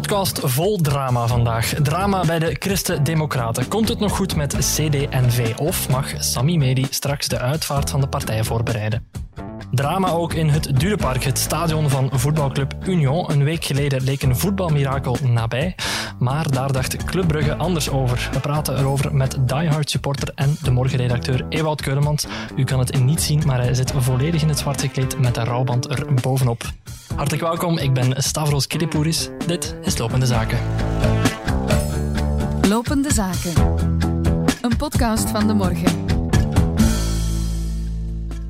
podcast vol drama vandaag. Drama bij de Christen-Democraten. Komt het nog goed met CD&V of mag Sami Medi straks de uitvaart van de partij voorbereiden? Drama ook in het Durepark, het stadion van voetbalclub Union. Een week geleden leek een voetbalmirakel nabij, maar daar dacht Club Brugge anders over. We praten erover met diehard supporter en de morgenredacteur Ewout Keulemans. U kan het niet zien, maar hij zit volledig in het zwart gekleed met een rouwband er bovenop. Hartelijk welkom, ik ben Stavros Kilipouris. Dit is Lopende Zaken. Lopende Zaken. Een podcast van de morgen.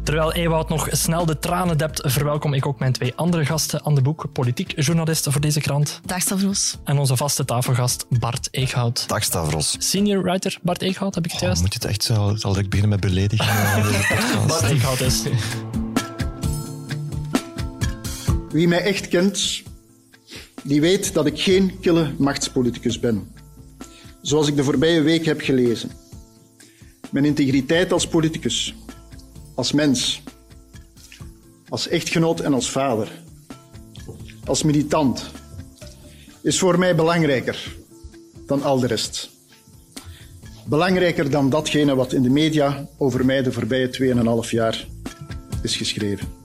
Terwijl Ewout nog snel de tranen dept, verwelkom ik ook mijn twee andere gasten aan de boek, politiek journalist voor deze krant. Dag Stavros. En onze vaste tafelgast Bart Eekhout. Dag Stavros. Senior writer Bart Eekhout, heb ik het Oh, juist? moet je het echt zo... Zal ik beginnen met beledigen? Bart Eekhout is. Wie mij echt kent, die weet dat ik geen kille machtspoliticus ben. Zoals ik de voorbije week heb gelezen. Mijn integriteit als politicus, als mens, als echtgenoot en als vader, als militant, is voor mij belangrijker dan al de rest. Belangrijker dan datgene wat in de media over mij de voorbije 2,5 jaar is geschreven.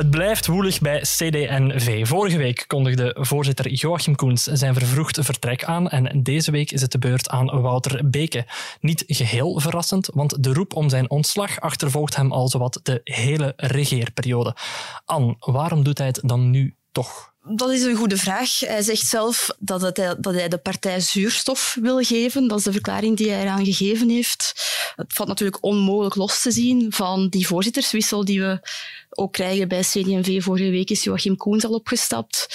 Het blijft woelig bij CD&V. Vorige week kondigde voorzitter Joachim Koens zijn vervroegd vertrek aan en deze week is het de beurt aan Wouter Beke. Niet geheel verrassend, want de roep om zijn ontslag achtervolgt hem al zowat de hele regeerperiode. Anne, waarom doet hij het dan nu toch? Dat is een goede vraag. Hij zegt zelf dat, dat hij de partij zuurstof wil geven. Dat is de verklaring die hij eraan gegeven heeft. Het valt natuurlijk onmogelijk los te zien van die voorzitterswissel die we ook krijgen bij CD&V. Vorige week is Joachim Koens al opgestapt.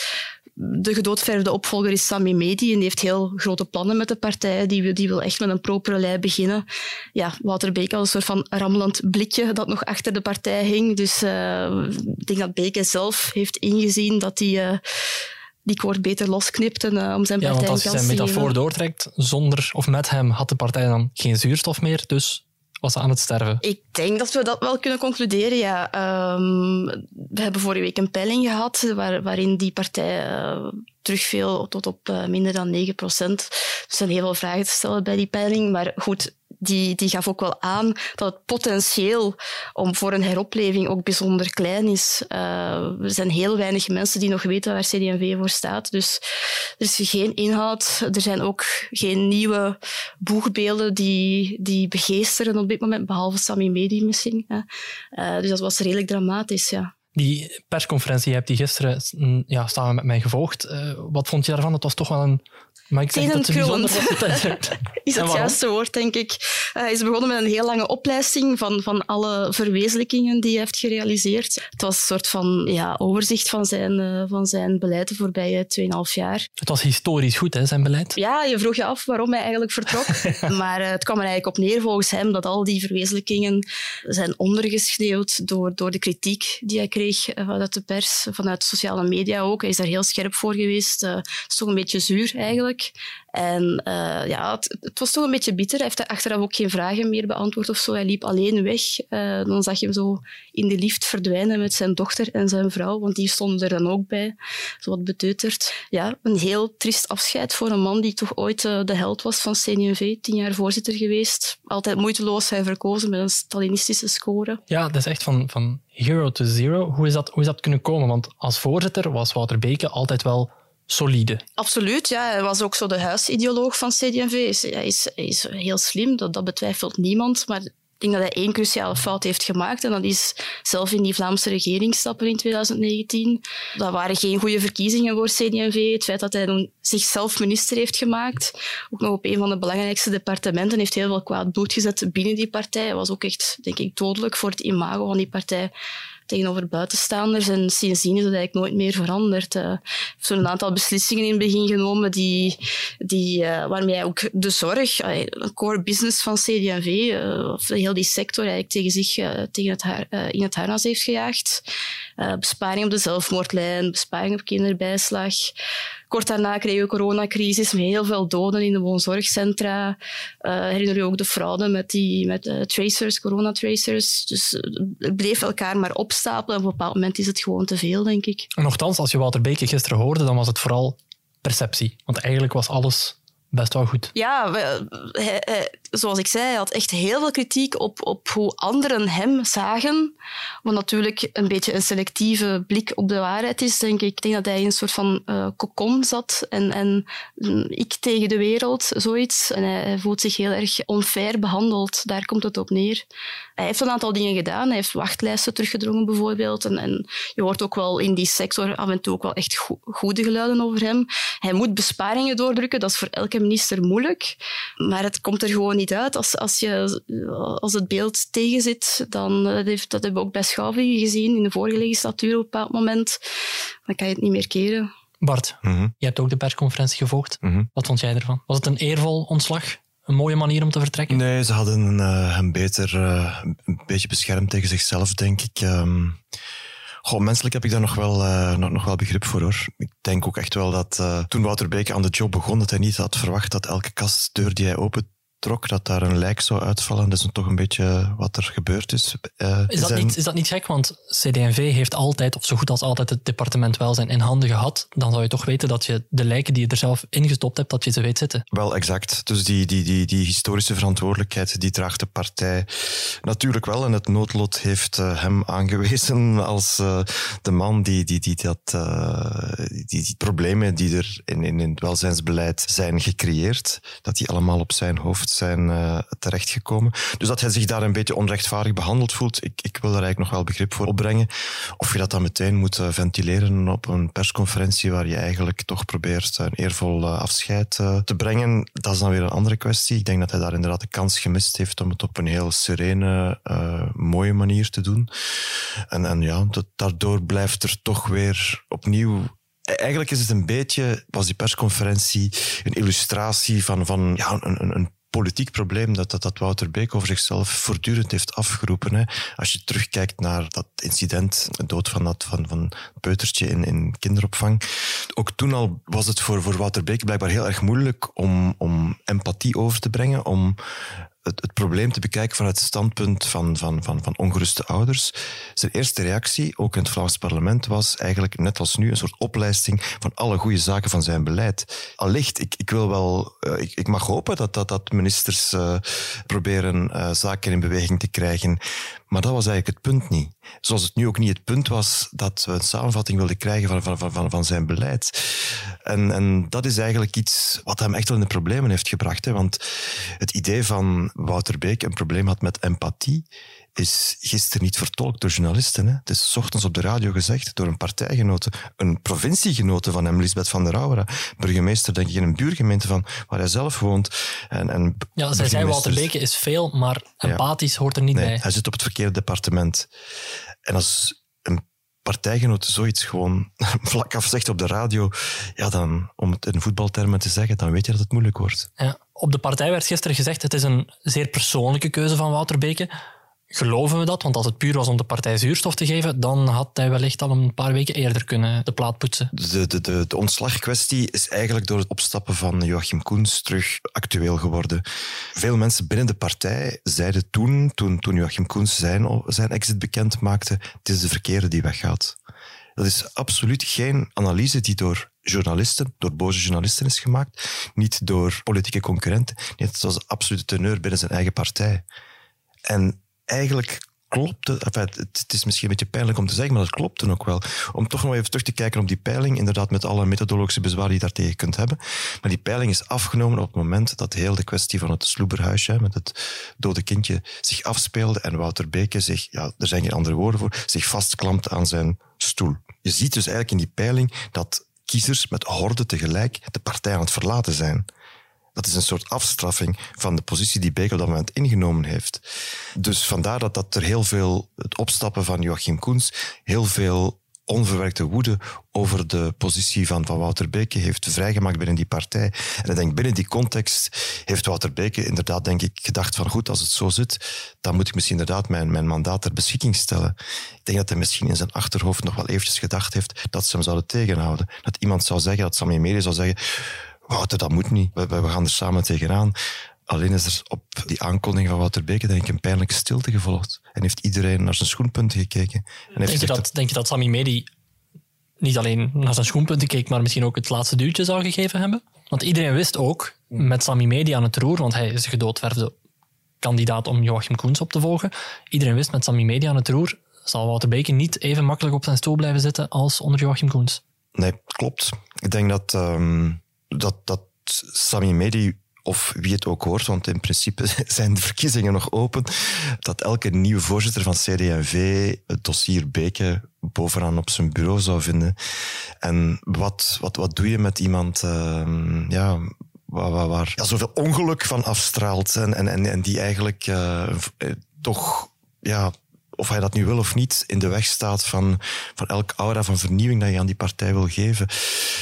De gedoodverfde opvolger is Sami Medi en die heeft heel grote plannen met de partij. Die, wil- die wil echt met een propere lei beginnen. Ja, Wouter Beke als een soort van rammelend blikje dat nog achter de partij hing. Dus eh, ik denk dat Beke zelf heeft ingezien dat hij eh, die koord beter losknipt en, eh, om zijn Ja, partij want als je zijn te metafoor doortrekt, zonder of met hem had de partij dan geen zuurstof meer, dus aan het sterven. Ik denk dat we dat wel kunnen concluderen, ja. Ehm, we hebben vorige week een peiling gehad waar, waarin die partij eh, terugviel tot op eh, minder dan 9 procent. Er zijn heel veel vragen te stellen bij die peiling, maar goed, die, die gaf ook wel aan dat het potentieel om voor een heropleving ook bijzonder klein is. Eh, er zijn heel weinig mensen die nog weten waar CD&V voor staat. Dus er is geen inhoud. Er zijn ook geen nieuwe boegbeelden die, die begeesteren op dit moment, behalve Sami Medi misschien. Eh, dus dat was redelijk dramatisch, ja. Die persconferentie, je hebt die gisteren mm, ja, samen met mij gevolgd. Eh, wat vond je daarvan? Het was toch wel een... Maar ik zeg dat het. Is het juiste woord, denk ik. Eh, Hij is begonnen met een heel lange oplijsting van, van alle verwezenlijkingen die hij heeft gerealiseerd. Het was een soort van ja, overzicht van zijn, eh, van zijn beleid de voorbije 2,5 jaar. Het was historisch goed, hè, zijn beleid. Ja, je vroeg je af waarom hij eigenlijk vertrok. maar eh, het kwam er eigenlijk op neer volgens hem dat al die verwezenlijkingen zijn ondergeschreeuwd door, door de kritiek die hij kreeg eh, vanuit de pers, vanuit sociale media ook. Hij is daar heel scherp voor geweest. Eh, Het is toch een beetje zuur eigenlijk. En eh, ja, het, het was toch een beetje bitter. Hij heeft er achteraf ook geen vragen meer beantwoord of zo. Hij liep alleen weg. Eh, dan zag je hem zo in de lift verdwijnen met zijn dochter en zijn vrouw, want die stonden er dan ook bij. Zo wat beteuterd. Ja, een heel triest afscheid voor een man die toch ooit eh, de held was van CD&V. Tien jaar voorzitter geweest. Altijd moeiteloos zijn verkozen met een Stalinistische score. Ja, dat is echt van, van hero to zero. Hoe is, dat, hoe is dat kunnen komen? Want als voorzitter was Wouter Beke altijd wel solide. Absoluut, ja. Hij was ook zo de huisideoloog van CD&V. Hij is, hij is, heel slim, dat, dat betwijfelt niemand. Maar denk dat hij één cruciale fout heeft gemaakt. En dat is zelf in die Vlaamse regering stappen in 2019. Dat waren geen goede verkiezingen voor CD&V. Het feit dat hij zichzelf minister heeft gemaakt, ook nog op een van de belangrijkste departementen, heeft heel veel kwaad bloed gezet binnen die partij. Was ook echt, denk ik, dodelijk voor het imago van die partij tegenover buitenstaanders. En sindsdien is het eigenlijk nooit meer veranderd. Eh, Hij heeft zo'n aantal beslissingen in het begin genomen die, die, eh, waarmee ook de zorg, eh, een core business van CD&V, eh, of heel die sector eigenlijk tegen zich eh, tegen het haar, eh, in het harnas heeft gejaagd. Eh, besparing op de zelfmoordlijn, besparing op kinderbijslag. Kort daarna kregen we coronacrisis met heel veel doden in de woonzorgcentra. Uh, herinner je ook de fraude met, die, met uh, tracers, coronatracers. Dus het bleef elkaar maar opstapelen. op een bepaald moment is het gewoon te veel, denk ik. Nochtans, als je Walter Beke gisteren hoorde, dan was het vooral perceptie. Want eigenlijk was alles best wel goed. Ja, zoals ik zei, hij had echt heel veel kritiek op, op hoe anderen hem zagen. Wat natuurlijk een beetje een selectieve blik op de waarheid is, denk ik. Ik denk dat hij in een soort van uh, zat en, en ik tegen de wereld, zoiets. En hij, voelt zich heel erg onfair behandeld. Daar komt het op neer. Hij heeft een aantal dingen gedaan. Hij heeft wachtlijsten teruggedrongen, bijvoorbeeld. En, en je hoort ook wel in die sector af en toe ook wel echt goede geluiden over hem. Hij moet besparingen doordrukken. Dat is voor elke minister moeilijk. Maar het komt er gewoon niet uit. Als, als, je, als het beeld tegenzit, dan dat, heeft, dat hebben we ook bij Schouwvingen gezien in de vorige legislatuur op een bepaald moment. Dan kan je het niet meer keren. Bart, Mhm. je hebt ook de persconferentie gevolgd. Mhm. Wat vond jij ervan? Was het een eervol ontslag? Een mooie manier om te vertrekken? Nee, ze hadden eh, hem beter eh, een beetje beschermd tegen zichzelf, denk ik. Ehm, goh, menselijk heb ik daar nog wel, eh, nog, nog wel begrip voor, hoor. Ik denk ook echt wel dat eh, toen Wouter Beke aan de job begon, dat hij niet had verwacht dat elke kastdeur die hij opentrok, dat daar een lijk zou uitvallen. Dat is toch een beetje wat er gebeurd is. eh, Is dat, zijn- niet, is dat niet gek? Want CD&V heeft altijd, of zo goed als altijd, het departement welzijn in handen gehad. Dan zou je toch weten dat je de lijken die je er zelf ingestopt hebt, dat je ze weet zitten. Wel, exact. Dus die, die, die, die historische verantwoordelijkheid, die draagt de partij natuurlijk wel. En het noodlot heeft eh, hem aangewezen als eh, de man die, die, die, dat, die, die problemen die er in, in, in het welzijnsbeleid zijn gecreëerd, dat die allemaal op zijn hoofd zijn eh, terechtgekomen. Dus dat hij zich daar een beetje onrechtvaardig behandeld voelt, ik, ik wil daar eigenlijk nog wel begrip voor opbrengen. Of je dat dan meteen moet eh, ventileren op een persconferentie waar je eigenlijk toch probeert een eervol eh, afscheid te brengen, dat is dan weer een andere kwestie. Ik denk dat hij daar inderdaad de kans gemist heeft om het op een heel serene, mooie manier te doen. En, en ja, daardoor blijft er toch weer opnieuw Eigenlijk is het een beetje, was die persconferentie een illustratie van, van ja, een, een politiek probleem dat, dat, dat Wouter Beek over zichzelf voortdurend heeft afgeroepen. Hè. Als je terugkijkt naar dat incident, de dood van dat van, van peutertje in, in kinderopvang. Ook toen al was het voor, voor Wouter Beek blijkbaar heel erg moeilijk om, om empathie over te brengen, om het, probleem te bekijken vanuit het standpunt van, van, van, van ongeruste ouders. Zijn eerste reactie, ook in het Vlaams parlement, was eigenlijk net als nu een soort oplijsting van alle goede zaken van zijn beleid. Allicht, ik, ik wil wel, eh, ik, ik mag hopen dat, dat, dat ministers eh, proberen eh, zaken in beweging te krijgen. Maar dat was eigenlijk het punt niet. Zoals het nu ook niet het punt was dat we een samenvatting wilden krijgen van, van, van, van, zijn beleid. En, en dat is eigenlijk iets wat hem echt wel in de problemen heeft gebracht. Hè? Want het idee van Wouter Beek een probleem had met empathie is gisteren niet vertolkt door journalisten. Hè? Het is ochtends op de radio gezegd door een partijgenote, een provinciegenote van hem, Lisbeth van der Rauwera, burgemeester, denk ik, in een buurgemeente van waar hij zelf woont. En, en Ja, zij zei Walter Beke is veel, maar empathisch hoort er niet Nee, bij. hij zit op het verkeerde departement. En als een partijgenoot zoiets gewoon vlak af zegt op de radio, ja, dan, om het in voetbaltermen te zeggen, dan weet je dat het moeilijk wordt. Ja. Op de partij werd gisteren gezegd, het is een zeer persoonlijke keuze van Wouter Beke. Geloven we dat? Want als het puur was om de partij zuurstof te geven, dan had hij wellicht al een paar weken eerder kunnen de plaat poetsen. De, de, de, ontslagkwestie is eigenlijk door het opstappen van Joachim Koens terug actueel geworden. Veel mensen binnen de partij zeiden toen, toen, toen Joachim Koens zijn, zijn exit bekend maakte, het is de verkeerde die weggaat. Dat is absoluut geen analyse die door journalisten, door boze journalisten is gemaakt, niet door politieke concurrenten. Nee, het was de teneur binnen zijn eigen partij. En eigenlijk klopte, enfin, het, het is misschien een beetje pijnlijk om te zeggen, maar dat klopte ook wel. Om toch nog even terug te kijken op die peiling, inderdaad met alle methodologische bezwaren die je daartegen kunt hebben. Maar die peiling is afgenomen op het moment dat heel de kwestie van het sloeberhuisje, met het dode kindje, zich afspeelde en Wouter Beke zich, ja, er zijn geen andere woorden voor, zich vastklampte aan zijn stoel. Je ziet dus eigenlijk in die peiling dat kiezers met horden tegelijk de partij aan het verlaten zijn. Dat is een soort afstraffing van de positie die Beek op dat moment ingenomen heeft. Dus vandaar dat, dat er heel veel, het opstappen van Joachim Koens, heel veel onverwerkte woede over de positie van, van Wouter Beke heeft vrijgemaakt binnen die partij. En ik denk, binnen die context heeft Wouter Beke inderdaad, denk ik, gedacht van goed, als het zo zit, dan moet ik misschien inderdaad mijn, mijn mandaat ter beschikking stellen. Ik denk dat hij misschien in zijn achterhoofd nog wel eventjes gedacht heeft dat ze hem zouden tegenhouden. Dat iemand zou zeggen, dat Sammy Mede zou zeggen, Wouter, dat moet niet. We, we gaan er samen tegenaan. Alleen is er op die aankondiging van Wouter Beke denk ik een pijnlijke stilte gevolgd. En heeft iedereen naar zijn schoenpunten gekeken. En heeft Denk je, dat, denk je dat Sammy Medi niet alleen naar zijn schoenpunten keek, maar misschien ook het laatste duwtje zou gegeven hebben? Want iedereen wist ook, met Sammy Medi aan het roer, want hij is een gedoodverfde kandidaat om Joachim Koens op te volgen. Iedereen wist, met Sammy Medi aan het roer zal Wouter Beke niet even makkelijk op zijn stoel blijven zitten als onder Joachim Koens. Nee, klopt. Ik denk dat, um, dat, dat Sami Medi of wie het ook hoort, want in principe zijn de verkiezingen nog open, dat elke nieuwe voorzitter van CD&V het dossier Beke bovenaan op zijn bureau zou vinden. En wat, wat, wat doe je met iemand uh, ja, waar, waar, waar ja, zoveel ongeluk van afstraalt en, en, en die eigenlijk uh, toch ja, of hij dat nu wil of niet, in de weg staat van, van elk aura van vernieuwing dat je aan die partij wil geven.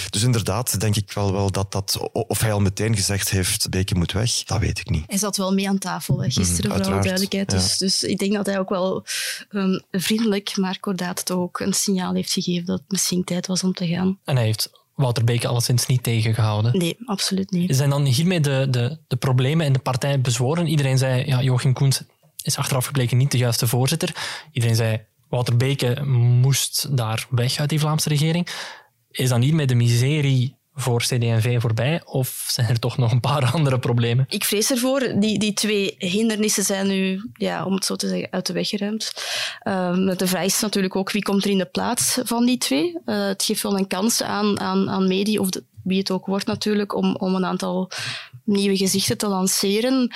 Dus inderdaad, denk ik wel, wel dat dat, of hij al meteen gezegd heeft, Beke moet weg, dat weet ik niet. Hij zat wel mee aan tafel hè, gisteren, mm, voor alle duidelijkheid. Ja. Dus, dus ik denk dat hij ook wel um, vriendelijk, maar kordaat toch ook een signaal heeft gegeven dat het misschien tijd was om te gaan. En hij heeft Wouter Beke alleszins niet tegengehouden. Nee, absoluut niet. Zijn dan hiermee de, de, de problemen in de partij bezworen? Iedereen zei, ja, Joachim Koens is achteraf gebleken niet de juiste voorzitter. Iedereen zei, Wouter Beke moest daar weg uit die Vlaamse regering. Is dan hiermee de miserie voor CD&V voorbij? Of zijn er toch nog een paar andere problemen? Ik vrees ervoor. Die, die twee hindernissen zijn nu, ja, om het zo te zeggen, uit de weg geruimd. Um, de vraag is natuurlijk ook wie komt er in de plaats van die twee. Uh, het geeft wel een kans aan, aan, aan medie, of de, wie het ook wordt natuurlijk, om, om een aantal nieuwe gezichten te lanceren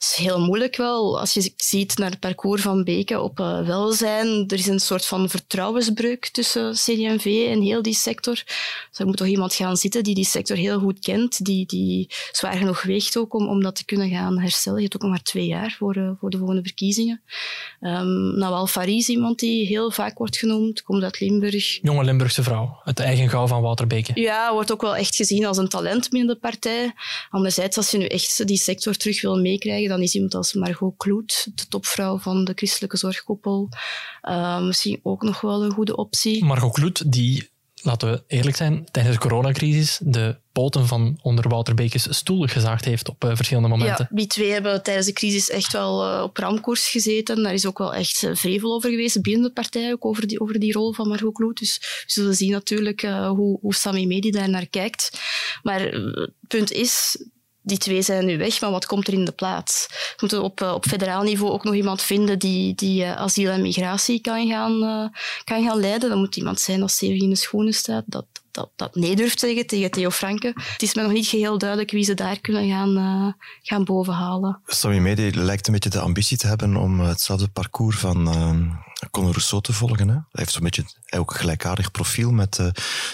is heel moeilijk wel. Als je ziet naar het parcours van Beke op uh, welzijn, er is een soort van vertrouwensbreuk tussen CD&V en heel die sector. Dus er moet toch iemand gaan zitten die die sector heel goed kent, die, die zwaar genoeg weegt ook om, om dat te kunnen gaan herstellen. Je hebt ook nog maar twee jaar voor, uh, voor de volgende verkiezingen. Um, Nawal Faris, iemand die heel vaak wordt genoemd, komt uit Limburg. Jonge Limburgse vrouw, het eigen gauw van Wouter Beke. Ja, wordt ook wel echt gezien als een talent binnen de partij. Anderzijds, als je nu echt die sector terug wil meekrijgen, dan is iemand als Margot Kloet, de topvrouw van de christelijke zorgkoppel, uh, misschien ook nog wel een goede optie. Margot Kloet, die, laten we eerlijk zijn, tijdens de coronacrisis de poten van onder Wouter Bekes stoel gezaagd heeft op uh, verschillende momenten. Ja, die twee hebben tijdens de crisis echt wel uh, op ramkoers gezeten. Daar is ook wel echt uh, vrevel over geweest binnen de partij, ook over die, over die rol van Margot Kloet. Dus we zullen zien natuurlijk hoe, hoe Sami Medi daar naar kijkt. Maar het punt is, die twee zijn nu weg, maar wat komt er in de plaats? We moeten op, op federaal niveau ook nog iemand vinden die, die uh, asiel en migratie kan gaan, uh, kan gaan leiden. Dan moet iemand zijn dat stevig in de schoenen staat, dat, dat, dat nee durft zeggen tegen Theo Franke. Het is me nog niet geheel duidelijk wie ze daar kunnen gaan, uh, gaan bovenhalen. Sammy Mede lijkt een beetje de ambitie te hebben om hetzelfde parcours van Conor Rousseau te volgen. Hè. Hij heeft zo'n beetje ook een gelijkaardig profiel met uh,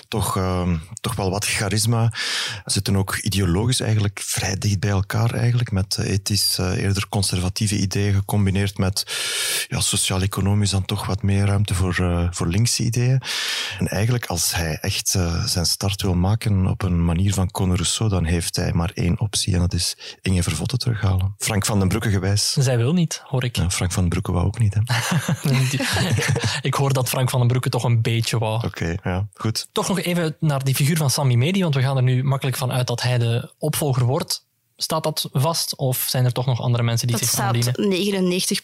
toch, uh, toch wel wat charisma. Ze zitten ook ideologisch eigenlijk vrij dicht bij elkaar eigenlijk, met ethisch uh, eerder conservatieve ideeën gecombineerd met ja, sociaal-economisch dan toch wat meer ruimte voor, voor linkse ideeën. En eigenlijk als hij echt zijn start wil maken op een manier van Conor Rousseau, dan heeft hij maar één optie en dat is Inge Vervotte terughalen. Frank van den Broeke gewijs. Zij wil niet, hoor ik. Ja, Frank van den Broeke wou ook niet. Hè. ik hoor dat Frank van den Broeke toch een beetje wou. Oké, okay, ja, goed. Toch nog even naar die figuur van Sammy Medi, want we gaan er nu makkelijk van uit dat hij de opvolger wordt. Staat dat vast of zijn er toch nog andere mensen die dat zich aandienen? Dat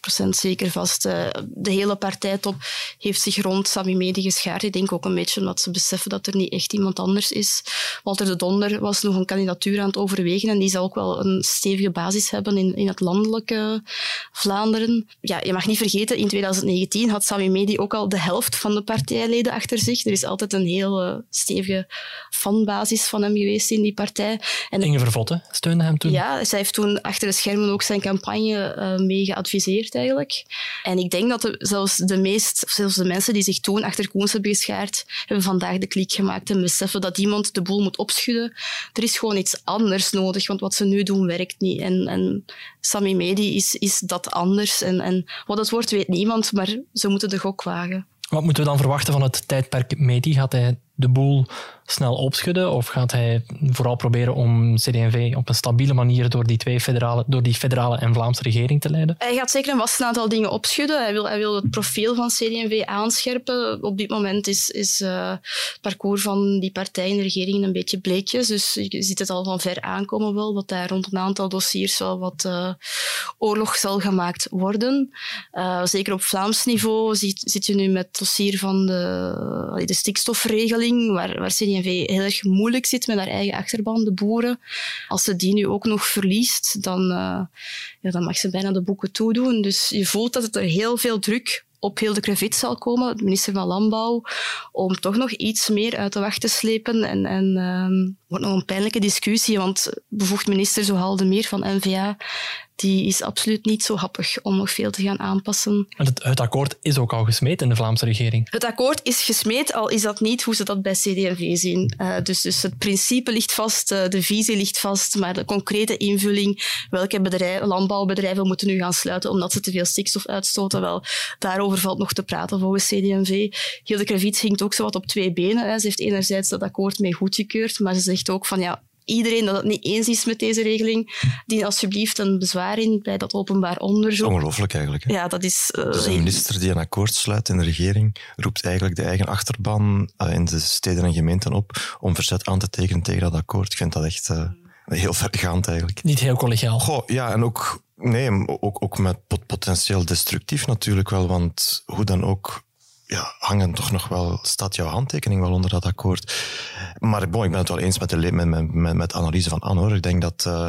staat 99% zeker vast. De hele partijtop heeft zich rond Sami Medi geschaard. Ik denk ook een beetje omdat ze beseffen dat er niet echt iemand anders is. Walter de Donder was nog een kandidatuur aan het overwegen en die zal ook wel een stevige basis hebben in, in het landelijke Vlaanderen. Ja, je mag niet vergeten, in 2019 had Sami Medi ook al de helft van de partijleden achter zich. Er is altijd een heel stevige fanbasis van hem geweest in die partij. En Inge Vervotte steunde hem toen? Ja, zij heeft toen achter de schermen ook zijn campagne uh, mee geadviseerd eigenlijk. En ik denk dat de, zelfs de meest, zelfs de mensen die zich toen achter Koens hebben geschaard, hebben vandaag de klik gemaakt en beseffen dat iemand de boel moet opschudden. Er is gewoon iets anders nodig, want wat ze nu doen werkt niet. En, en Sami Medi is, is dat anders. En, en wat het wordt weet niemand, maar ze moeten de gok wagen. Wat moeten we dan verwachten van het tijdperk Medi? Gaat hij de boel snel opschudden? Of gaat hij vooral proberen om CD&V op een stabiele manier door die, twee federale, door die federale en Vlaamse regering te leiden? Hij gaat zeker een vast aantal dingen opschudden. Hij wil, hij wil het profiel van CD&V aanscherpen. Op dit moment is, is uh, het parcours van die partij in de regering een beetje bleekjes. Dus je ziet het al van ver aankomen wel, dat daar rond een aantal dossiers wel wat uh, oorlog zal gemaakt worden. Uh, zeker op Vlaams niveau zit, zit je nu met het dossier van de, de stikstofregeling, waar, waar CD&V heel erg moeilijk zit met haar eigen achterban, de boeren. Als ze die nu ook nog verliest, dan, uh, ja, dan mag ze bijna de boeken toedoen. Dus je voelt dat het er heel veel druk op Hilde Krevits zal komen, de minister van Landbouw, om toch nog iets meer uit de wacht te slepen. En, en um, wordt nog een pijnlijke discussie, want bevoegd minister Zohalde Meer van NVA die is absoluut niet zo happig om nog veel te gaan aanpassen. Het, het, akkoord is ook al gesmeed in de Vlaamse regering. Het akkoord is gesmeed, al is dat niet hoe ze dat bij CD&V zien. Uh, dus, dus het principe ligt vast, uh, de visie ligt vast, maar de concrete invulling, welke bedrijven, landbouwbedrijven moeten nu gaan sluiten omdat ze te veel stikstof uitstoten, wel, daarover valt nog te praten volgens CD&V. Hilde Kravitz hinkt ook zo wat op twee benen. Hè. Ze heeft enerzijds dat akkoord mee goedgekeurd, maar ze zegt ook van ja, iedereen dat het niet eens is met deze regeling, dien alsjeblieft een bezwaar in bij dat openbaar onderzoek. Ongelooflijk eigenlijk. Hè? Ja, dat is... Uh, dus een minister die een akkoord sluit in de regering roept eigenlijk de eigen achterban uh, in de steden en gemeenten op om verzet aan te tekenen tegen dat akkoord. Ik vind dat echt uh, heel vergaand eigenlijk. Niet heel collegiaal. Goh, ja, en ook... Nee, ook, ook met potentieel destructief natuurlijk wel, want hoe dan ook ja, hangen toch nog wel, staat jouw handtekening wel onder dat akkoord. Maar bon, ik ben het wel eens met de, met, met, met, analyse van Anne. Hoor. Ik denk dat uh,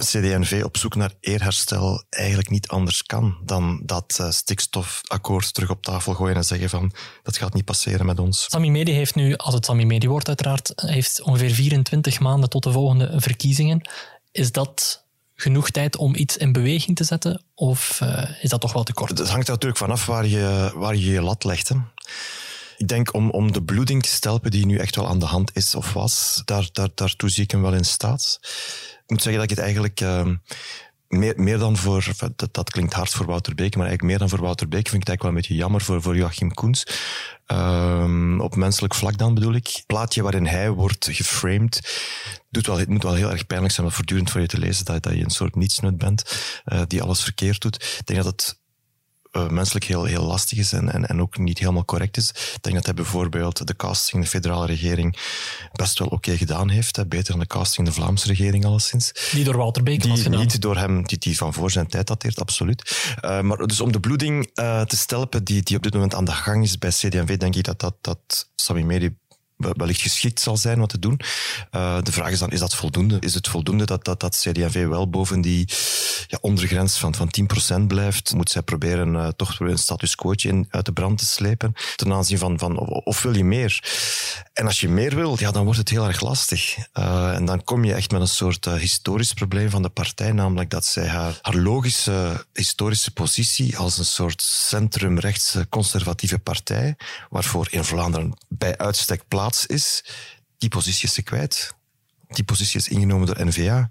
CD&V op zoek naar eerherstel eigenlijk niet anders kan dan dat uh, stikstofakkoord terug op tafel gooien en zeggen van dat gaat niet passeren met ons. Sami Medi heeft nu, als het Sami Medi wordt uiteraard, heeft ongeveer 24 maanden tot de volgende verkiezingen. Is dat genoeg tijd om iets in beweging te zetten? Of uh, is dat toch wel te kort? Het hangt er natuurlijk vanaf waar je waar je, lat legt. Ik denk om, om de bloeding te stelpen die nu echt wel aan de hand is of was, daar, daar, daartoe zie ik hem wel in staat. Ik moet zeggen dat ik het eigenlijk... Uh, meer, meer dan voor, dat, dat klinkt hard voor Wouter Beek, maar eigenlijk meer dan voor Wouter Beek vind ik het eigenlijk wel een beetje jammer voor, voor Joachim Koens. Um, op menselijk vlak dan bedoel ik. Het plaatje waarin hij wordt geframed, doet wel, het moet wel heel erg pijnlijk zijn om voortdurend voor je te lezen dat, dat je een soort nietsnut bent, uh, die alles verkeerd doet. Ik denk dat het uh, menselijk heel, heel lastig is en, en, en ook niet helemaal correct is. Ik denk dat hij bijvoorbeeld de casting in de federale regering best wel oké okay gedaan heeft. Hè. Beter dan de casting in de Vlaamse regering alleszins. Die door Walter Beek was gedaan. Niet door hem, die, die van voor zijn tijd dateert, absoluut. Uh, maar dus om de bloeding uh, te stelpen die, die op dit moment aan de gang is bij CD&V, denk ik dat, dat, dat Sami Medi wellicht geschikt zal zijn wat te doen. Uh, de vraag is dan, is dat voldoende? Is het voldoende dat, dat, dat CD&V wel boven die ja, ondergrens van, van 10% blijft? Moet zij proberen uh, toch weer een status quo in, uit de brand te slepen ten aanzien van, van of, wil je meer? En als je meer wil, ja, dan wordt het heel erg lastig. Uh, en dan kom je echt met een soort historisch probleem van de partij, namelijk dat zij haar, haar logische historische positie als een soort centrumrechtse conservatieve partij, waarvoor in Vlaanderen bij uitstek plaats is, die positie is ze kwijt. Die positie is ingenomen door NVA.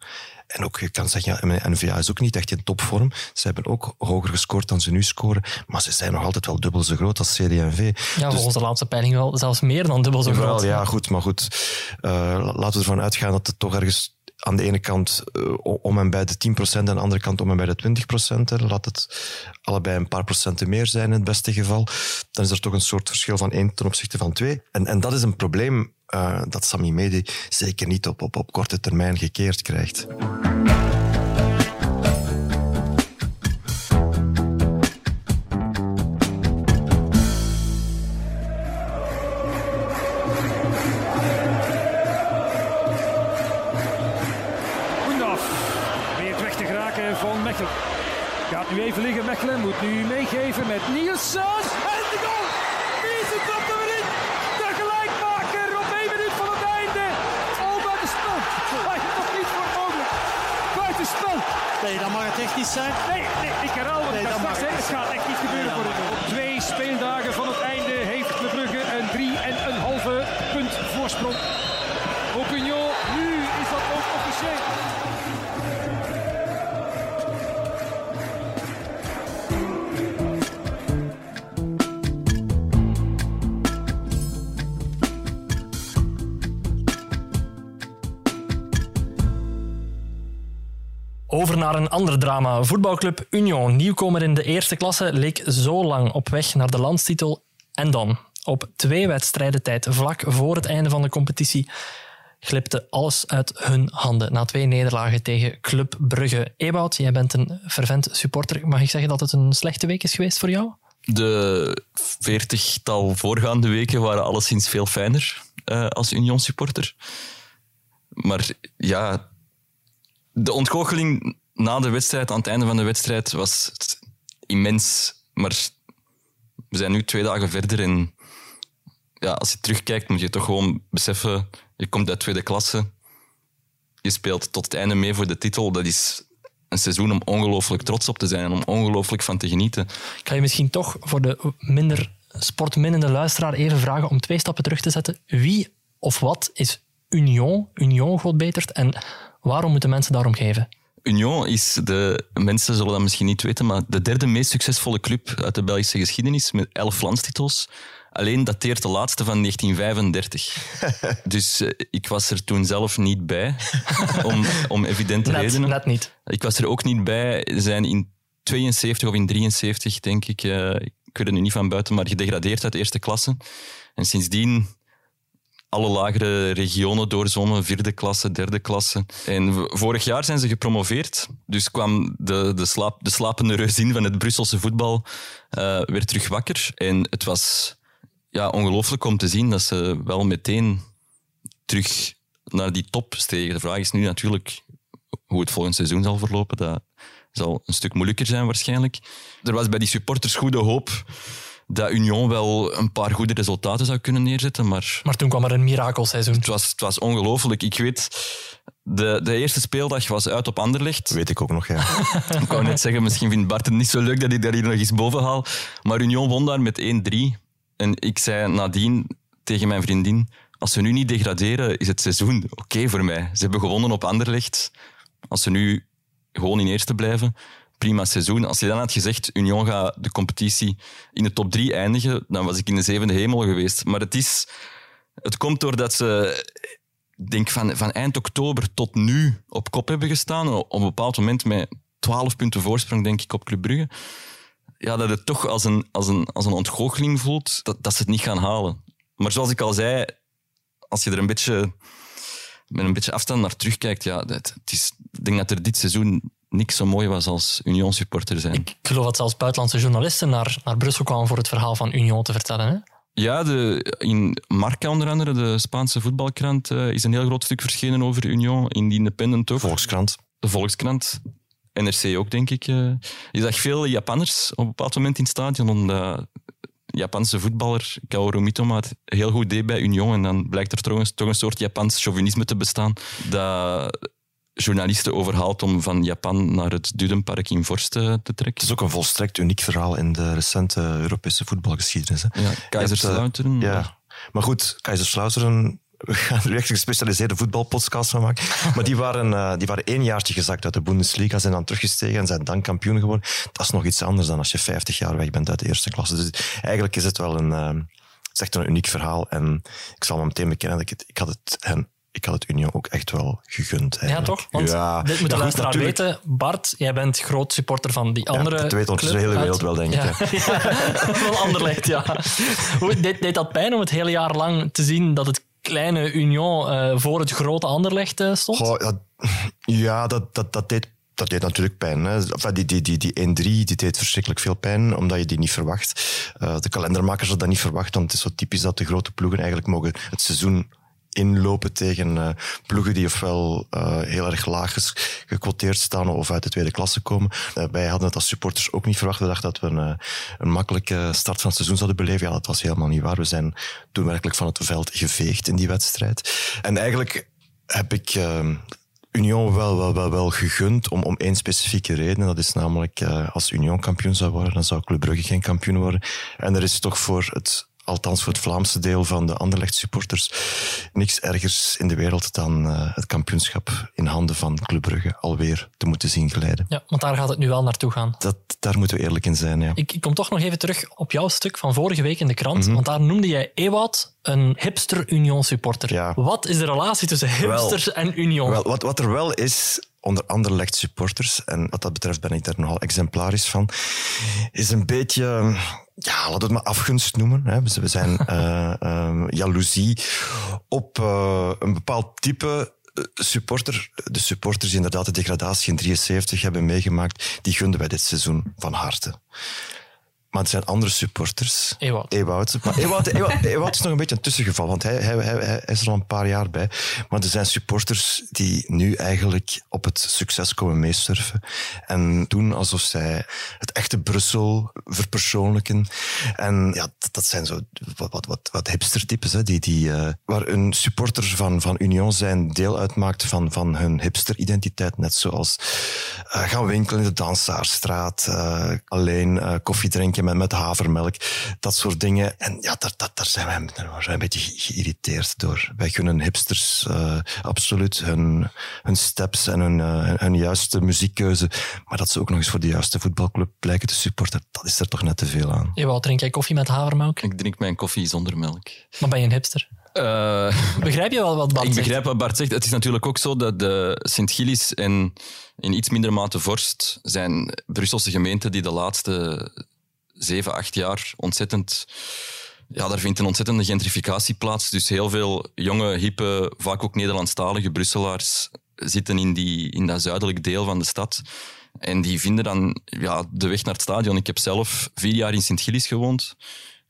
En ook, je kan zeggen, ja, NVA is ook niet echt in topvorm. Ze hebben ook hoger gescoord dan ze nu scoren. Maar ze zijn nog altijd wel dubbel zo groot als CD&V. Ja, volgens dus, de laatste peiling wel zelfs meer dan dubbel zo groot. Ja, goed, maar goed. Uh, laten we ervan uitgaan dat het toch ergens aan de ene kant uh, om en bij de 10% en aan de andere kant om en bij de 20%. Laat het allebei een paar procenten meer zijn in het beste geval. Dan is er toch een soort verschil van 1 ten opzichte van 2. En, en dat is een probleem uh, dat Sami Medi zeker niet op, op, op korte termijn gekeerd krijgt. Over naar een ander drama. Voetbalclub Union, nieuwkomer in de eerste klasse, leek zo lang op weg naar de landstitel. En dan, op twee wedstrijden tijd, vlak voor het einde van de competitie, glipte alles uit hun handen na twee nederlagen tegen Club Brugge. Ewout, jij bent een fervent supporter. Mag ik zeggen dat het een slechte week is geweest voor jou? De veertigtal voorgaande weken waren alleszins veel fijner uh, als Union supporter. Maar ja, de ontgoocheling na de wedstrijd, aan het einde van de wedstrijd, was immens. Maar we zijn nu twee dagen verder en ja, als je terugkijkt moet je toch gewoon beseffen, je komt uit tweede klasse, je speelt tot het einde mee voor de titel. Dat is een seizoen om ongelooflijk trots op te zijn en om ongelooflijk van te genieten. Ik ga je misschien toch voor de minder sportminnende luisteraar even vragen om twee stappen terug te zetten. Wie of wat is Union, Union Godbetert, en waarom moeten mensen daarom geven? Union is de, mensen zullen dat misschien niet weten, maar de derde meest succesvolle club uit de Belgische geschiedenis met elf landstitels. Alleen dateert de laatste van 1935. dus uh, ik was er toen zelf niet bij, om, om evidente net, redenen. Net niet. Ik was er ook niet bij. Ze zijn in 72 of in 73, denk ik, uh, ik weet het nu niet van buiten, maar gedegradeerd uit de eerste klasse. En sindsdien alle lagere regionen doorzwommen, vierde klasse, derde klasse. En vorig jaar zijn ze gepromoveerd, dus kwam de, de, slaap, de slapende reuzin van het Brusselse voetbal uh, weer terug wakker. En het was ja, ongelooflijk om te zien dat ze wel meteen terug naar die top stegen. De vraag is nu natuurlijk hoe het volgend seizoen zal verlopen. Dat zal een stuk moeilijker zijn waarschijnlijk. Er was bij die supporters goede hoop dat Union wel een paar goede resultaten zou kunnen neerzetten. Maar, maar toen kwam er een mirakelseizoen. Het was, het was ongelooflijk. Ik weet, de, de eerste speeldag was uit op Anderlecht. Weet ik ook nog, ja. ik wou net zeggen, misschien vindt Bart het niet zo leuk dat ik daar hier nog eens boven haal. Maar Union won daar met 1-3. En ik zei nadien tegen mijn vriendin, als ze nu niet degraderen, is het seizoen oké voor mij. Ze hebben gewonnen op Anderlecht. Als ze nu gewoon in eerste blijven, prima seizoen. Als je dan had gezegd, Union gaat de competitie in de top drie eindigen, dan was ik in de zevende hemel geweest. Maar het, is, het komt doordat ze denk van, van eind oktober tot nu op kop hebben gestaan. Op een bepaald moment met 12 punten voorsprong, denk ik, op Club Brugge ja, dat het toch als een, als een, als een ontgoocheling voelt dat, dat ze het niet gaan halen. Maar zoals ik al zei, als je er een beetje met een beetje afstand naar terugkijkt, ja, het, is, ik denk dat er dit seizoen niks zo mooi was als Union supporter zijn. Ik geloof dat zelfs buitenlandse journalisten naar, naar Brussel kwamen voor het verhaal van Union te vertellen. Hè? Ja, de, in Marca onder andere, de Spaanse voetbalkrant, uh, is een heel groot stuk verschenen over Union. In de Independent ook. Volkskrant. De Volkskrant. NRC ook, denk ik. Uh, je zag veel Japanners op een bepaald moment in het stadion, omdat Japanse voetballer Kaoru Mitoma het heel goed deed bij Union. En dan blijkt er toch een, toch een soort Japans chauvinisme te bestaan, dat journalisten overhaalt om van Japan naar het Dudenpark in Vorst te trekken. Het is ook een volstrekt uniek verhaal in de recente Europese voetbalgeschiedenis. Hè. Ja, Kaiserslautern. ja, maar goed, Kaiserslautern we gaan er echt een gespecialiseerde voetbalpodcast van maken. Maar die waren, uh, die waren één jaartje gezakt uit de Bundesliga, zijn dan teruggestegen en zijn dan kampioen geworden. Dat is nog iets anders dan als je 50 jaar weg bent uit de eerste klasse. Dus eigenlijk is het wel een, uh, het is echt een uniek verhaal. En ik zal me meteen bekennen, dat ik, het, ik had het hen ik had het Union ook echt wel gegund. Eigenlijk. Ja, toch? Want ja. dit moet de luisteraar natuurlijk... weten. Bart, jij bent groot supporter van die andere ja, dat weet ons de hele wereld wel, denk ik. Ja. van Anderlecht, ja. Hoe, deed, deed dat pijn om het hele jaar lang te zien dat het kleine Union uh, voor het grote Anderlecht uh, stond? Goh, ja, dat, dat, dat deed dat deed natuurlijk pijn. Hè. Enfin, die die, die, die 1-3 die deed verschrikkelijk veel pijn, omdat je die niet verwacht. Uh, de kalendermakers hadden dat niet verwacht, want het is zo typisch dat de grote ploegen eigenlijk mogen het seizoen inlopen tegen uh, ploegen die ofwel uh, heel erg laag gequoteerd staan of uit de tweede klasse komen. Uh, wij hadden het als supporters ook niet verwacht. We dachten dat we een, een makkelijke start van het seizoen zouden beleven. Ja, dat was helemaal niet waar. We zijn toen werkelijk van het veld geveegd in die wedstrijd. En eigenlijk heb ik Union wel, wel, wel, wel gegund om, om één specifieke reden. Dat is namelijk, als Union kampioen zou worden, dan zou Club Brugge geen kampioen worden. En er is toch voor het althans voor het Vlaamse deel van de Anderlecht supporters, niks ergers in de wereld dan uh, het kampioenschap in handen van Club Brugge alweer te moeten zien glijden. Ja, want daar gaat het nu wel naartoe gaan. Dat, daar moeten we eerlijk in zijn, ja. Ik, ik kom toch nog even terug op jouw stuk van vorige week in de krant, mm -hmm. want daar noemde jij Ewout een hipster Union supporter. Ja. Wat is de relatie tussen hipsters wel, en Union? Wel, wat, wat er wel is, onder Anderlecht supporters, en wat dat betreft ben ik daar nogal exemplarisch van, is een beetje, ja, we het maar afgunst noemen. Hè. We zijn uh, jaloezie op uh, een bepaald type supporter. De supporters die inderdaad de degradatie in 73 hebben meegemaakt, die gunden wij dit seizoen van harte. Maar het zijn andere supporters. Ewout. Ewout. Maar Ewout, Ewout, Ewout is nog een beetje een tussengeval, want hij, hij, hij, hij, is er al een paar jaar bij. Maar er zijn supporters die nu eigenlijk op het succes komen meesurfen. En doen alsof zij het echte Brussel verpersoonlijken. En ja, dat, dat zijn zo wat, wat, wat, wat hipstertypes, hè, die, die, uh, waar een supporter van, van Union zijn deel uitmaakt van, van hun hipster-identiteit. Net zoals uh, gaan winkelen in de Dansaarstraat, uh, alleen koffie drinken met, met havermelk, dat soort dingen. En ja, daar, daar, daar zijn wij daar wij een beetje geïrriteerd door. Wij gunnen hipsters uh, absoluut hun, hun steps en hun, uh, hun juiste muziekkeuze. Maar dat ze ook nog eens voor de juiste voetbalclub blijken te supporten, dat is er toch net te veel aan. Jawel, drink jij koffie met havermelk? Ik drink mijn koffie zonder melk. Maar ben je een hipster? Uh, begrijp je wel wat Bart ik zegt? Ik begrijp wat Bart zegt. Het is natuurlijk ook zo dat de Sint-Gillis en in iets minder mate Vorst zijn Brusselse gemeenten die de laatste zeven, acht jaar ontzettend. Ja, daar vindt een ontzettende gentrificatie plaats. Dus heel veel jonge, hippe, vaak ook Nederlandstalige Brusselaars zitten in, die, in dat zuidelijk deel van de stad. En die vinden dan ja, de weg naar het stadion. Ik heb zelf vier jaar in Sint-Gillis gewoond.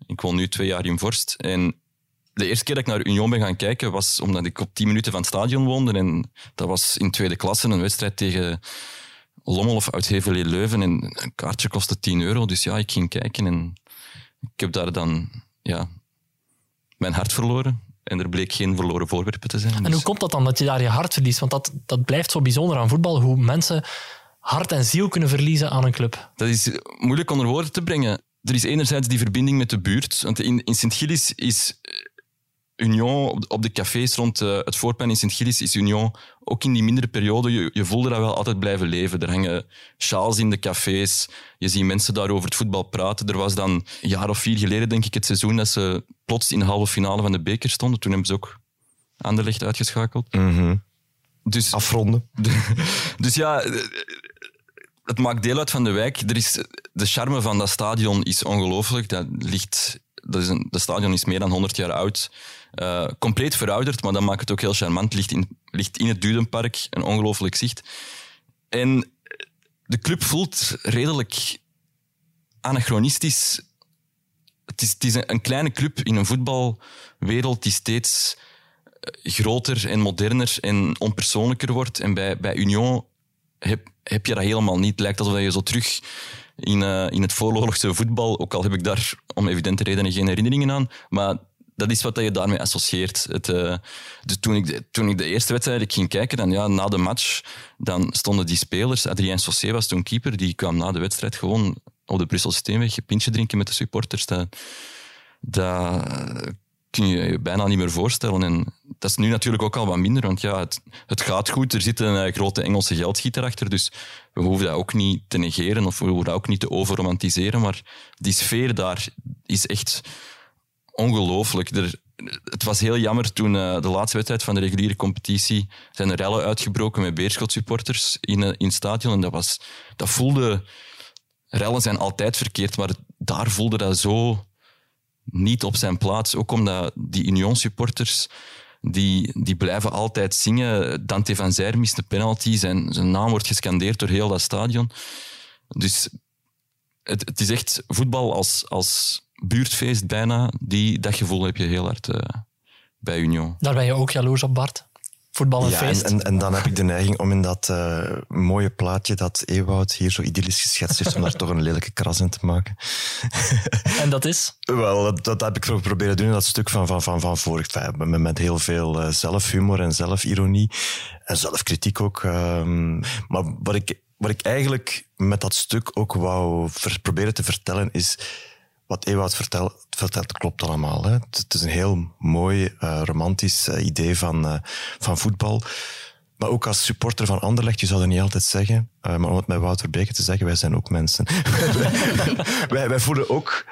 Ik woon nu twee jaar in Vorst. En de eerste keer dat ik naar Union ben gaan kijken was omdat ik op tien minuten van het stadion woonde. En dat was in tweede klasse een wedstrijd tegen Lommel of uit Hevelee Leuven. En een kaartje kostte 10 euro. Dus ja, ik ging kijken en ik heb daar dan ja, mijn hart verloren. En er bleek geen verloren voorwerpen te zijn. En Dus- hoe komt dat dan, dat je daar je hart verliest? Want dat, dat blijft zo bijzonder aan voetbal, hoe mensen hart en ziel kunnen verliezen aan een club. Dat is moeilijk onder woorden te brengen. Er is enerzijds die verbinding met de buurt. Want in, in Sint-Gillis is Union, op de, op de cafés rond uh, het voorplein in Sint-Gillis, is Union ook in die mindere periode, je, je voelde dat wel altijd blijven leven. Er hangen sjaals in de cafés, je ziet mensen daar over het voetbal praten. Er was dan een jaar of vier geleden, denk ik, het seizoen dat ze plots in de halve finale van de beker stonden. Toen hebben ze ook Anderlecht uitgeschakeld. Mm Dus, Afronden. dus ja, het maakt deel uit van de wijk. Er is, de charme van dat stadion is ongelooflijk. Dat ligt, dat is een, dat stadion is meer dan 100 jaar oud. Uh, compleet verouderd, maar dat maakt het ook heel charmant. Ligt in, ligt in het Dudenpark, een ongelooflijk zicht. En de club voelt redelijk anachronistisch. Het is, een, kleine club in een voetbalwereld die steeds groter en moderner en onpersoonlijker wordt. En bij, bij Union heb, heb je dat helemaal niet. Het lijkt alsof je zo terug in, uh, in het vooroorlogse voetbal, ook al heb ik daar om evidente redenen geen herinneringen aan, maar dat is wat je daarmee associeert. Het, dus toen, ik de, toen ik de eerste wedstrijd ging kijken, dan ja, na de match, dan stonden die spelers, Adrien Saucé was toen keeper, die kwam na de wedstrijd gewoon op de Brusselse Steenweg een pintje drinken met de supporters. Dat, dat kun je je bijna niet meer voorstellen. En dat is nu natuurlijk ook al wat minder, want ja, het, het gaat goed. Er zit een uh, grote Engelse geldschieter achter, dus we hoeven dat ook niet te negeren of we hoeven dat ook niet te overromantiseren, maar die sfeer daar is echt ongelooflijk. Er, het was heel jammer toen uh, de laatste wedstrijd van de reguliere competitie zijn er rellen uitgebroken met Beerschot-supporters in, uh, in het stadion. En dat, was, dat voelde... Rellen zijn altijd verkeerd, maar daar voelde dat zo niet op zijn plaats. Ook omdat die Union-supporters, die, die blijven altijd zingen. Dante van Zijr mist de penalty. Zijn, zijn naam wordt gescandeerd door heel dat stadion. Dus het, het is echt voetbal als, als buurtfeest bijna. Die, dat gevoel heb je heel hard uh, bij Union. Daar ben je ook jaloers op, Bart. Voetbal een ja, feest. En, en, en, dan heb ik de neiging om in dat uh, mooie plaatje dat Ewout hier zo idyllisch geschetst heeft, om daar toch een lelijke kras in te maken. en dat is? Wel, dat, dat heb ik proberen doen in dat stuk van, van, van, van vorig. Met, met heel veel uh, zelfhumor en zelfironie. En zelfkritiek ook. Um, maar wat ik, wat ik eigenlijk met dat stuk ook wou ver, proberen te vertellen is wat Ewout vertelt, vertelt klopt allemaal. Hè. Het is een heel mooi, uh, romantisch uh, idee van, uh, van voetbal. Maar ook als supporter van Anderlecht, je zou dat niet altijd zeggen. Maar om het met Wouter Beke te zeggen, wij zijn ook mensen. wij, voelen ook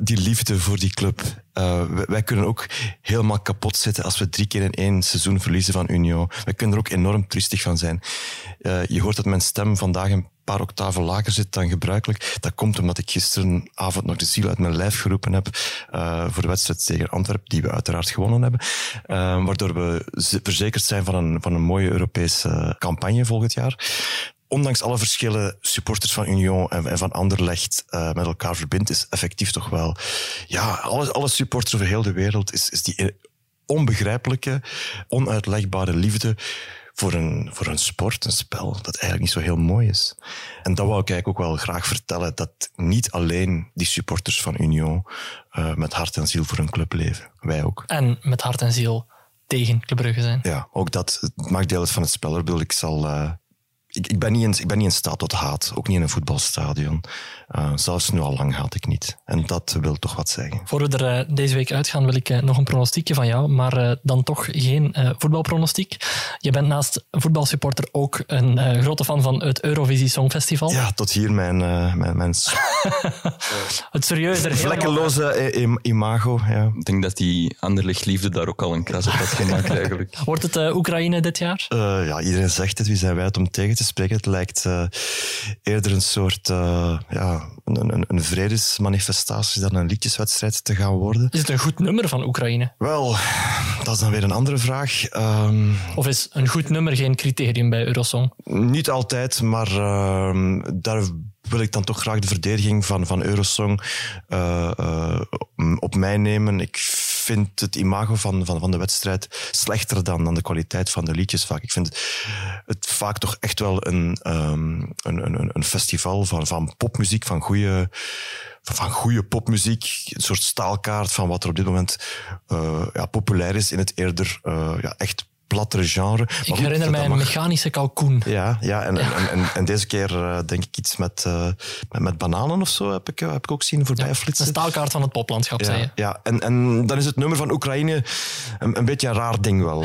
die liefde voor die club. Wij, wij, kunnen ook helemaal kapot zitten als we drie keer in één seizoen verliezen van Union. Wij kunnen er ook enorm triestig van zijn. je hoort dat mijn stem vandaag een paar octaven lager zit dan gebruikelijk. Dat komt omdat ik gisteravond nog de ziel uit mijn lijf geroepen heb uh, voor de wedstrijd tegen Antwerpen, die we uiteraard gewonnen hebben. Uh, waardoor we verzekerd zijn van een, van een mooie Europese campagne volgend jaar ondanks alle verschillen supporters van Union en, en van Anderlecht uh, met elkaar verbindt, is effectief toch wel... Ja, alle, alle supporters over heel de wereld is, is die onbegrijpelijke, onuitlegbare liefde voor een, voor een sport, een spel, dat eigenlijk niet zo heel mooi is. En dat wou ik eigenlijk ook wel graag vertellen, dat niet alleen die supporters van Union uh, met hart en ziel voor een club leven. Wij ook. En met hart en ziel tegen Club Brugge zijn. Ja, ook dat maakt deel uit van het spel. Ik zal... Uh, ik, ik, ben niet in, ik ben niet in staat tot haat, ook niet in een voetbalstadion. Uh, zelfs nu al lang haat ik niet. En dat wil toch wat zeggen. Voor we er uh, deze week uitgaan, wil ik uh, nog een pronostiekje van jou, maar dan toch geen voetbalpronostiek. Je bent naast voetbalsupporter ook een grote fan van het Eurovisie Songfestival. Ja, tot hier mijn... mijn, mijn het serieuze... Vlekkeloze imago, ja. Ik denk dat die Anderlecht-liefde daar ook al een kras op had gemaakt, eigenlijk. Wordt het Oekraïne dit jaar? ja, iedereen zegt het. Wie zijn wij het om tegen te Het lijkt eerder een soort... ja, een, een, een vredesmanifestatie dan een liedjeswedstrijd te gaan worden. Is het een goed nummer van Oekraïne? Wel, dat is dan weer een andere vraag. Um, of is een goed nummer geen criterium bij Eurosong? Niet altijd, maar uh, daar wil ik dan toch graag de verdediging van, van Eurosong uh, op mij nemen. Ik vind het imago van, van, van de wedstrijd slechter dan, dan de kwaliteit van de liedjes vaak. Ik vind het, vaak toch echt wel een, um, een, een, een festival van, van popmuziek, van goede van goede popmuziek, een soort staalkaart van wat er op dit moment uh, ja, populair is in het eerder uh, ja, echt plattere genre. Ik herinner mij een mechanische kalkoen. Ja, ja en, En, en, en, deze keer uh, denk ik iets met, uh, met, met, bananen of zo heb ik, heb ik ook zien voorbij ja, flitsen. Een staalkaart van het poplandschap, ja, zei je. Ja, en, en dan is het nummer van Oekraïne een, een beetje een raar ding wel.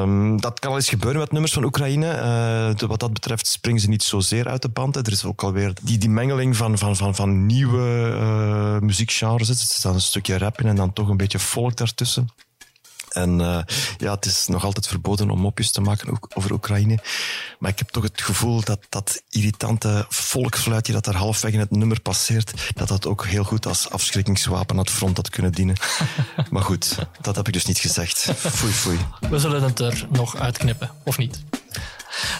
um, dat kan al eens gebeuren met nummers van Oekraïne. Uh, wat dat betreft springen ze niet zozeer uit de band. Hè. Er is ook alweer die, die mengeling van, van, van, van nieuwe muziekgenres. Er zit dan een stukje rap in en dan toch een beetje volk daartussen. En uh, ja, het is nog altijd verboden om mopjes te maken over Oekraïne. Maar ik heb toch het gevoel dat dat irritante volksfluitje dat daar halfweg in het nummer passeert, dat dat ook heel goed als afschrikkingswapen aan het front had kunnen dienen. maar goed, dat heb ik dus niet gezegd. Foei, foei. We zullen het er nog uitknippen, of niet?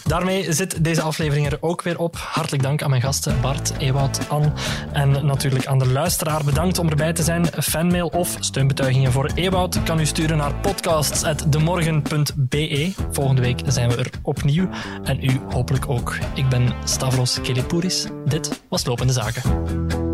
Daarmee zit deze aflevering er ook weer op. Hartelijk dank aan mijn gasten Bart, Ewout, Anne en natuurlijk aan de luisteraar. Bedankt om erbij te zijn. Fanmail of steunbetuigingen voor Ewout kan u sturen naar podcasts.demorgen.be. Volgende week zijn we er opnieuw en u hopelijk ook. Ik ben Stavros Kelipouris. Dit was Lopende Zaken.